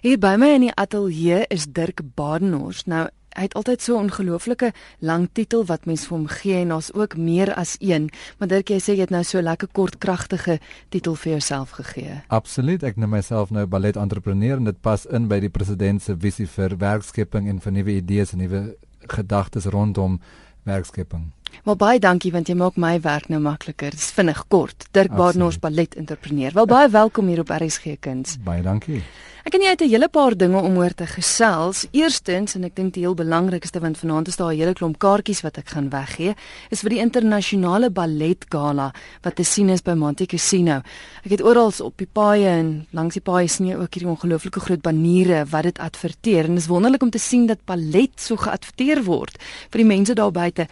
Hier by my in die ateljee is Dirk Badenhorst. Nou, hy het altyd so 'n ongelooflike lang titel wat mens vir hom gee en daar's ook meer as een. Maar Dirk, jy sê jy het nou so 'n lekker kort kragtige titel vir jouself gegee. Absoluut. Ek noem myself nou ballet entrepreneur en dit pas in by die president se visie vir werkskepping en vir nuwe idees en nuwe gedagtes rondom werkskepping. Maar baie dankie want jy maak my werk nou makliker. Dis vinnig kort. Dirk Badenhorst ballet entrepreneur. Wel baie welkom hier op RSG Kuns. Baie dankie. Ek en jy het 'n hele paar dinge om oor te gesels. Eerstens en ek dink die heel belangrikste want vanaand is daar 'n hele klomp kaartjies wat ek gaan weggee, is vir die internasionale ballet gala wat te sien is by Monte Cassino. Ek het oral op die paaie en langs die paaie sien jy ook hierdie ongelooflike groot baniere wat dit adverteer en dit is wonderlik om te sien dat ballet so geadverteer word vir die mense daar buite.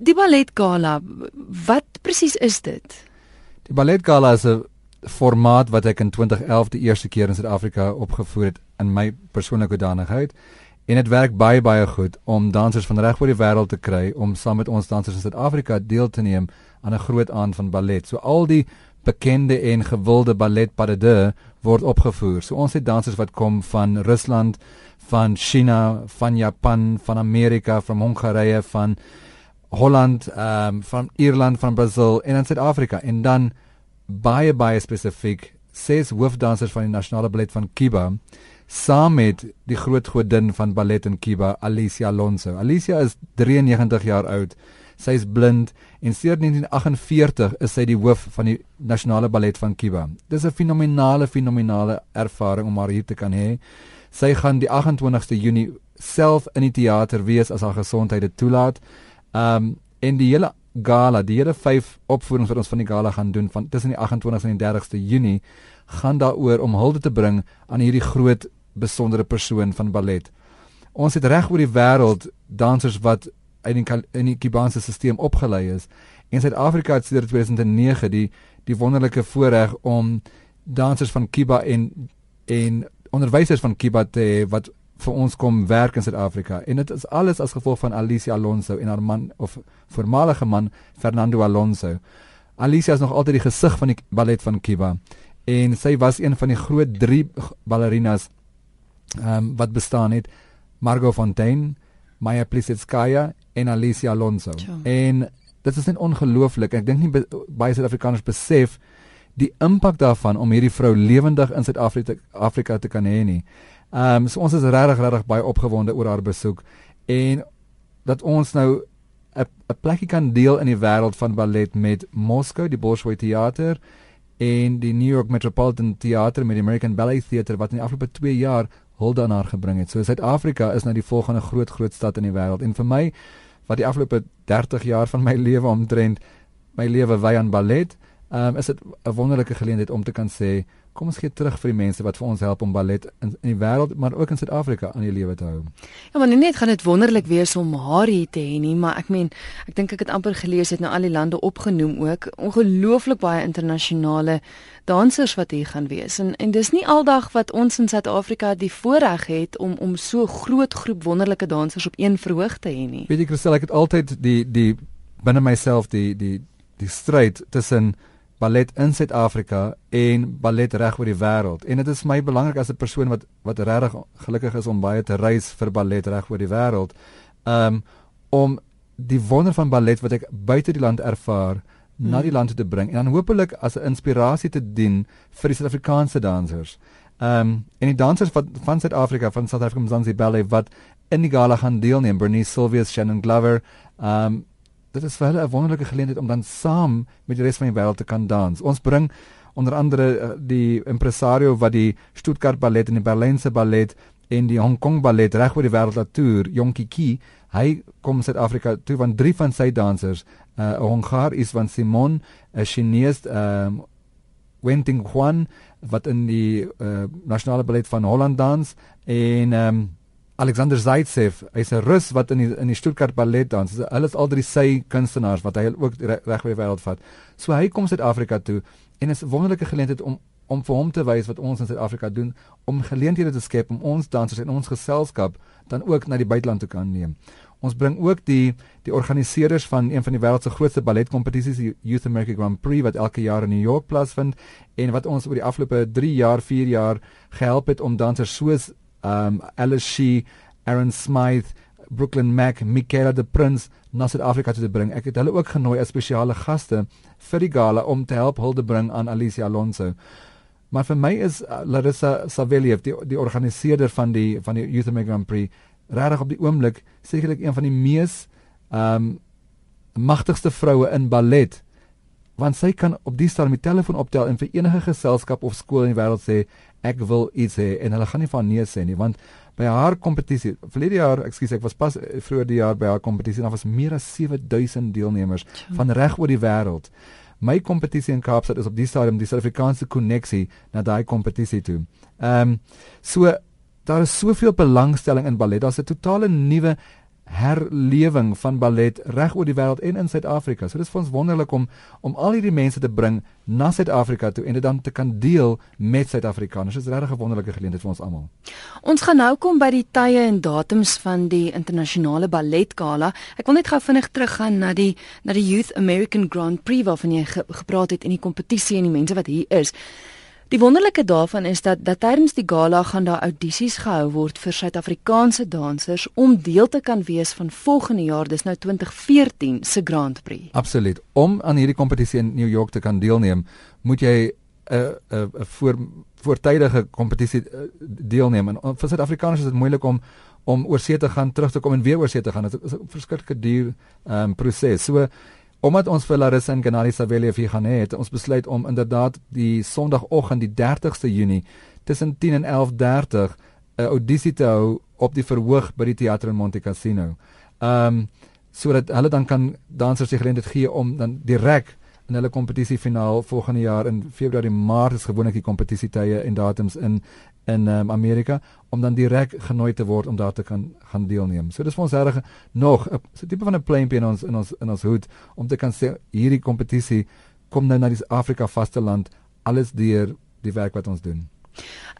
Die ballet gala, wat presies is dit? Die ballet gala is 'n formaat wat ek in 2011 die eerste keer in Suid-Afrika opgevoer het in my persoonlike danigheid en dit werk baie baie goed om dansers van reg oor die wêreld te kry om saam met ons dansers in Suid-Afrika deel te neem aan 'n groot aand van ballet. So al die bekende en gewilde ballet pas de deux word opgevoer. So ons het dansers wat kom van Rusland, van China, van Japan, van Amerika, van Hongarye, van Holland, ehm um, van Ierland, van Brasil en in Suid-Afrika en dan baie baie spesifiek ses hoofdansers van die nasionale ballet van Cuba saam met die groot godin van ballet in Cuba Alicia Alonso. Alicia is 93 jaar oud. Sy is blind en sedert 1948 is sy die hoof van die nasionale ballet van Cuba. Dis 'n fenominale fenominale ervaring om haar hier te kan hê. Sy gaan die 28ste Junie self in die teater wees as haar gesondheid dit toelaat. Um en die hele gala, die hele vyf opvoerings wat ons van die gala gaan doen van tussen die 28ste en die 30ste Junie gaan daaroor om hulde te bring aan hierdie groot besondere persoon van ballet. Ons het reg oor die wêreld dansers wat in die in die Kubaanse stelsel opgelei is. In Suid-Afrika het sedert 2009 die die wonderlike voorreg om dansers van Kuba en en onderwysers van Kuba te wat vir ons kom werk in Suid-Afrika en dit is alles as gevolg van Alicia Alonso en haar man of voormalige man Fernando Alonso. Alicia is nog altyd die gesig van die ballet van Cuba en sy was een van die groot 3 ballerinas ehm um, wat bestaan het Margot Fontaine, Maya Plisetskaya en Alicia Alonso. Sure. En dit is net ongelooflik. Ek dink nie baie Suid-Afrikaners besef die impak daarvan om hierdie vrou lewendig in Suid-Afrika Afrika te kan hê nie. Ehm um, so ons is regtig regtig baie opgewonde oor haar besoek en dat ons nou 'n 'n plekkie kan deel in die wêreld van ballet met Moskou, die Bolshoi Theater en die New York Metropolitan Theater met die American Ballet Theater wat in die afgelope 2 jaar hulde aan haar gebring het. So Suid-Afrika is nou die volgende groot groot stad in die wêreld en vir my wat die afgelope 30 jaar van my lewe omtrent my lewe wy aan ballet, ehm um, is dit 'n wonderlike geleentheid om te kan sê kom ons gee terug vir die mense wat vir ons help om ballet in, in die wêreld maar ook in Suid-Afrika aan die lewe te hou. Ja, maar net gaan dit wonderlik wees om haar hier te hê nie, maar ek meen, ek dink ek het amper gelees het nou al die lande opgenoem ook, ongelooflik baie internasionale dansers wat hier gaan wees. En en dis nie aldag wat ons in Suid-Afrika die voorreg het om om so groot groep wonderlike dansers op een verhoog te hê nie. Weet jy Christel, ek het altyd die die binne myself die die die stryd tussen ballet in Suid-Afrika en ballet reg oor die wêreld. En dit is my belangrik as 'n persoon wat wat regtig gelukkig is om baie te reis vir ballet reg oor die wêreld. Um om die wonder van ballet wat ek buite die land ervaar hmm. na die land te bring en dan hopelik as 'n inspirasie te dien vir die Suid-Afrikaanse dansers. Um en die dansers wat van Suid-Afrika van South African Zanzibar Ballet wat in die gala gaan deelneem, Bernice Sylvius, Shannon Glover, um dit is vir hulle 'n wonderlike geleentheid om dan saam met die res van die wêreld te kan dans. Ons bring onder andere uh, die impresario wat die Stuttgart Ballet en die Berlinse Ballet en die Hong Kong Ballet reg oor die wêreld toer, Jonkie Ki. Hy kom Suid-Afrika toe van drie van sy dansers, uh, 'n uh, Hongaar is van Simon, 'n Chinese um, Wenting Huan wat in die uh, nasionale ballet van Holland dans en um, Alexander Zaitsev, hy's 'n Rus wat in die in die Stuttgart Ballet dans. Hulle is al drie sy kunstenaars wat hy ook reg oor die wêreld vat. So hy kom Suid-Afrika toe en is 'n wonderlike geleentheid om om vir hom te wys wat ons in Suid-Afrika doen om geleenthede te skep om ons dansers en ons geselskap dan ook na die buiteland te kan neem. Ons bring ook die die organiseerders van een van die wêreld se grootste balletkompetisies, die Youth America Grand Prix wat elke jaar in New York plaasvind en wat ons oor die afgelope 3 jaar, 4 jaar gehelp het om dansers soos um Shee, Aaron Smythe, Brooklyn Mac, Michaela de Prins na Suid-Afrika toe te bring. Ek het hulle ook genooi as spesiale gaste vir die gala om te help hulde bring aan Alicia Alonso. Maar vir my is uh, Larissa Saveliev die die organiseerder van die van die Youth America Grand Prix regtig op die oomblik sekerlik een van die mees ehm um, magtigste vroue in ballet want sy kan op die stadium die telefoon optel en vir enige geselskap of skool in die wêreld sê ek wil iets hê en hulle gaan nie van nee sê nie want by haar kompetisie verlede jaar ekskuus ek was pas eh, vroeër die jaar by haar kompetisie daar was meer as 7000 deelnemers ja. van reg oor die wêreld my kompetisie in Kaapstad is op die stadium die Suid-Afrikaanse koneksie na daai kompetisie toe ehm um, so daar is soveel belangstelling in ballet. Daar's 'n totale nuwe herlewing van ballet reg oor die wêreld en in Suid-Afrika. So dit is vir ons wonderlik om om al hierdie mense te bring na Suid-Afrika toe en dit dan te kan deel met Suid-Afrikaners. Dit is regtig 'n wonderlike geleentheid vir ons almal. Ons gaan nou kom by die tye en datums van die internasionale balletgala. Ek wil net gou vinnig teruggaan na die na die Youth American Grand Prix waarvan jy ge, gepraat het in die kompetisie en die mense wat hier is. Die wonderlike daarvan is dat dat tydens die gala gaan daar audisies gehou word vir Suid-Afrikaanse dansers om deel te kan wees van volgende jaar, dis nou 2014 se Grand Prix. Absoluut. Om aan hierdie kompetisie in New York te kan deelneem, moet jy 'n uh, 'n uh, voor voortydige kompetisie uh, deelneem. En vir Suid-Afrikaners is dit moeilik om om oor see te gaan, terug te kom en weer oor see te gaan. Dit is 'n verskriklike duur ehm um, proses. So Omdat ons vir Larissa en Ganari Savelia vir gaan hê, het ons besluit om inderdaad die Sondagoggend die 30ste Junie tussen 10 en 11:30 'n audisie te hou op die verhoog by die teater in Monte Cassino. Ehm um, sodat hulle dan kan dansers die geleentheid gee om dan direk in hulle kompetisiefinaal volgende jaar in Februarie Maart is gewoonlik die kompetisietye en datums in in um, Amerika om dan direk genooi te word om daar te kan gaan deelneem. So dis vir ons reg nog 'n so tipe van 'n pleintjie in ons in ons in ons hoed om te kan sê hierdie kompetisie kom nou na die Afrika vasteland alles deur die werk wat ons doen.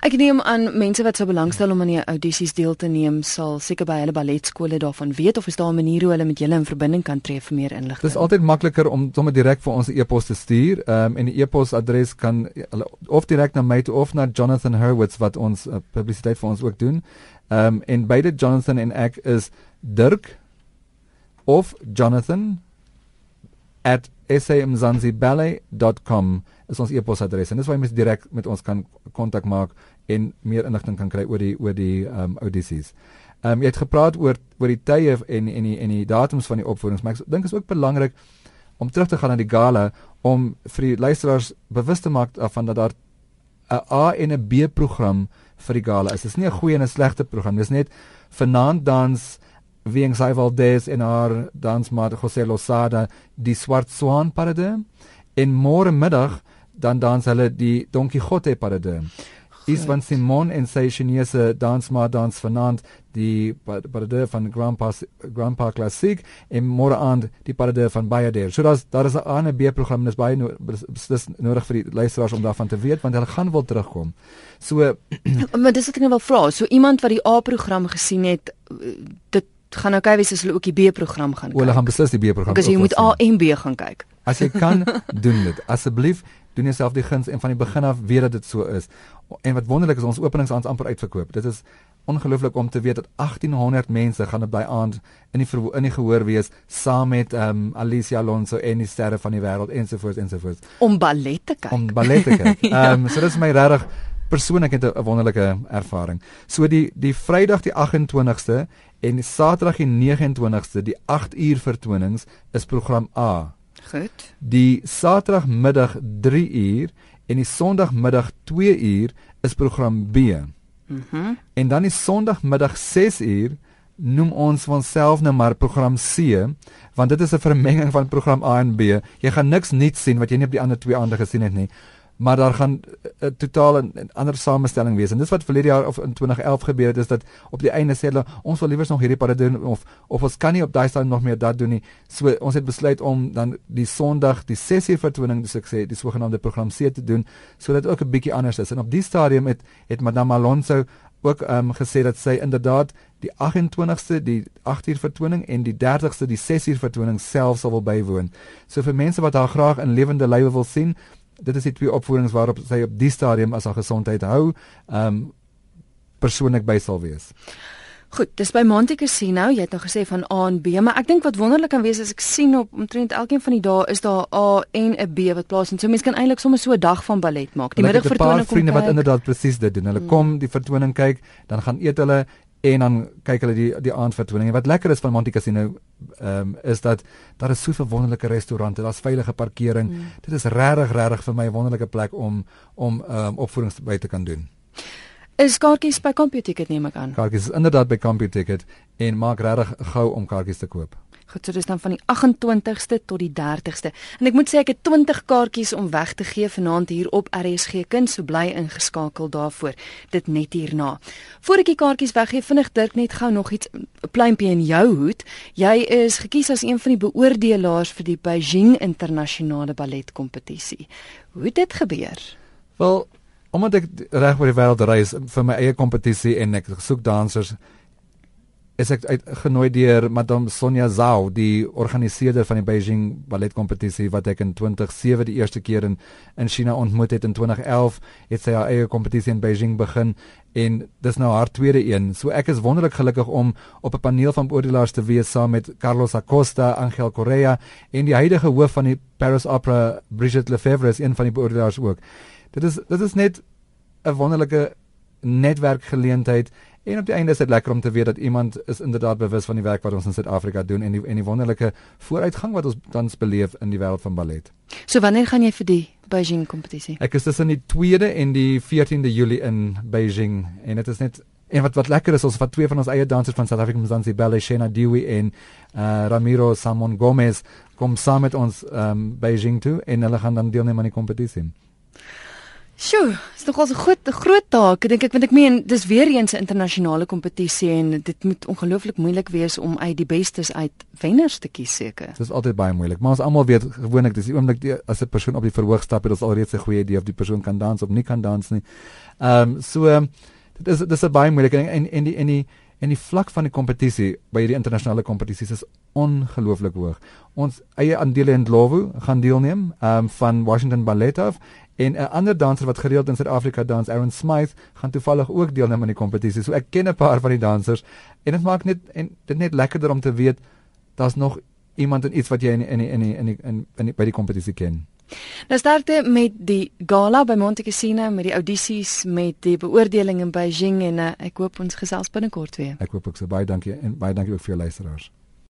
Ek neem aan mense wat sou belangstel om aan die audisies deel te neem sal seker by hulle balletskole daarvan weet of is daar 'n manier hoe hulle met julle in verbinding kan tree vir meer inligting. Dit is altyd makliker om sommer direk vir ons e-pos te stuur. Ehm um, en die e-posadres kan hulle of direk na my toe of na Jonathan Hurwitz wat ons uh, publisiteit vir ons ook doen. Ehm um, en beide Jonathan en ek is Dirk of Jonathan at samzanziballet.com is ons e-posadres en dis waar jy mens direk met ons kan kontak maak en meer inligting kan kry oor die oor die ehm um, audisies. Ehm um, jy het gepraat oor oor die tye en en die en die datums van die opvoerings, maar ek dink is ook belangrik om terug te gaan na die gala om vir die luisteraars bewus te maak van dat daar 'n A en 'n B program vir die gala is. Dit is nie 'n goeie en 'n slegte program, dis net vanaand dans Wien Saivaldes en haar dansmaat José Losada die Swart Swan parade en môre middag dan dans hulle die Don Quixote parade. Is van Simon en sy Chinese dansmaat dans vanaand die parade van Grandpa Grandpa Classic en môre aand die parade van Bayader. So daar's daar is 'n ander B-program dis baie no, dis nodig vir die luisteraars om daarvan te weet want hulle gaan wil terugkom. So maar dis wat ek nou wil vra. So iemand wat die A-program gesien het dit gaan nou kyk wie se hulle ook die B-program gaan kyk. Hulle gaan beslis die B-program. Because jy moet A en B gaan kyk. As jy kan doen dit. Asseblief doen jouself die guns en van die begin af weet dat dit so is. En wat wonderlik is ons openingsaand amper uitverkoop. Dit is ongelooflik om te weet dat 1800 mense gaan op daai aand in die in die gehoor wees saam met um, Alicia Alonso en die sterre van die wêreld ensovoorts ensovoorts. Om ballet te kyk. Om ballet te kyk. Ehm ja. um, so dis my regtig persoonlik het 'n wonderlike ervaring. So die die Vrydag die 28ste en Saterdag die 29ste die 8 uur vertonings is program A. Goed. Die Saterdagmiddag 3 uur en die Sondagmiddag 2 uur is program B. Mhm. Mm en dan die Sondagmiddag 6 uur noem ons van self nou maar program C want dit is 'n vermenging van program A en B. Jy gaan niks nuuts sien wat jy nie op die ander twee aande gesien het nie. Maar daar gaan 'n uh, totaal 'n ander samestelling wees. En dis wat verlede jaar of in 2011 gebeur het is dat op die einde sê hulle ons wil liewer nog hierdie parade doen of of ons kan nie op daai stadium nog meer dat doen nie. So ons het besluit om dan die Sondag die sessie vertoning dis ek sê die sogenaamde program C te doen sodat ook 'n bietjie anders is. En op die stadium het het Madame Alonso ook ehm um, gesê dat sy inderdaad die 28ste die 8 uur vertoning en die 30ste die 6 uur vertoning self sal wil bywoon. So vir mense wat haar graag in lewende lywe wil sien, dit is die twee opvoerings waarop sy op die stadium as haar gesondheid hou, ehm um, persoonlik by sal wees. Goed, dis by Monte Casino. Jy het nou gesê van A en B, maar ek dink wat wonderlik kan wees is ek sien op omtrent elkeen van die dae is daar A en 'n B wat plaasvind. So mense kan eintlik sommer so 'n dag van ballet maak. Die middagvertoning kom. Vriende wat inderdaad presies dit doen. Hulle hmm. kom die vertoning kyk, dan gaan eet hulle en dan kyk hulle die die aandvertoning. En wat lekker is van Monte Casino ehm um, is dat daar is soveel wonderlike restaurante, daar's veilige parkering. Hmm. Dit is regtig regtig vir my 'n wonderlike plek om om ehm um, opvoedings by te kan doen. Is kaartjies by CompuTicket neem ek aan. Kaartjies is inderdaad by CompuTicket en maak regtig gou om kaartjies te koop. Goed, so dis dan van die 28ste tot die 30ste. En ek moet sê ek het 20 kaartjies om weg te gee vanaand hier op RSG Kind, so bly ingeskakel daarvoor. Dit net hierna. Voordat ek die kaartjies weggee, vinnig Dirk net gou nog iets 'n pluimpie in jou hoed. Jy is gekies as een van die beoordelaars vir die Beijing Internasionale Balletkompetisie. Hoe het dit gebeur? Wel, omdat ek reg oor die wêreld reis vir my eie kompetisie en ek soek dansers is ek uitgenooi deur Madame Sonja Zhao, die organiseerder van die Beijing Ballet Kompetisie wat ek in 2007 die eerste keer in in China ontmoet het in 2011 het sy haar eie kompetisie in Beijing begin en dis nou haar tweede een. So ek is wonderlik gelukkig om op 'n paneel van beoordelaars te wees saam met Carlos Acosta, Angel Correa en die huidige hoof van die Paris Opera, Brigitte Lefebvre, is een van die beoordelaars ook. Dit is dit is net 'n wonderlike netwerkgeleentheid en op die einde is dit lekker om te weet dat iemand is inderdaad bewus van die werk wat ons in Suid-Afrika doen en die en die wonderlike vooruitgang wat ons tans beleef in die wêreld van ballet. So wanneer gaan jy vir die Beijing kompetisie? Ek is tussen die 2de en die 14de Julie in Beijing en dit is net en wat wat lekker is ons wat twee van ons eie dansers van South Africa Mzansi Ballet Shena Dewey en uh, Ramiro Samon Gomez kom saam met ons um, Beijing toe en hulle gaan dan deelneem aan die kompetisie. Sjoe, is nogal 'n groot 'n groot taak. Dink ek want ek meen dis weer eens 'n internasionale kompetisie en dit moet ongelooflik moeilik wees om uit die bestes uit wenners te kies seker. Dit is altyd baie moeilik, maar ons almal weet gewoonlik dis die oomblik die, as 'n persoon op die verhoog stap het ons alreeds 'n goeie idee of die persoon kan dans of nie kan dans nie. Ehm um, so um, dit is dit is baie moeilik en en, en die en die en die vlak van die kompetisie by hierdie internasionale kompetisies is ongelooflik hoog. Ons eie aandele in Glovo gaan deelneem ehm um, van Washington Ballet of En 'n ander danser wat gereeld in Suid-Afrika dans, Aaron Smythe, gaan toevallig ook deelneem aan die kompetisie. So ek ken 'n paar van die dansers en dit maak net en dit net lekkerder om te weet daar's nog iemand en iets wat jy in in in in in, in, in by die kompetisie ken. Nou starte met die gala by Monte Cassino met die audisies met die beoordeling in Beijing en uh, ek hoop ons gesels binnekort weer. Ek hoop ook so baie dankie en baie dankie ook vir jou luisteraars.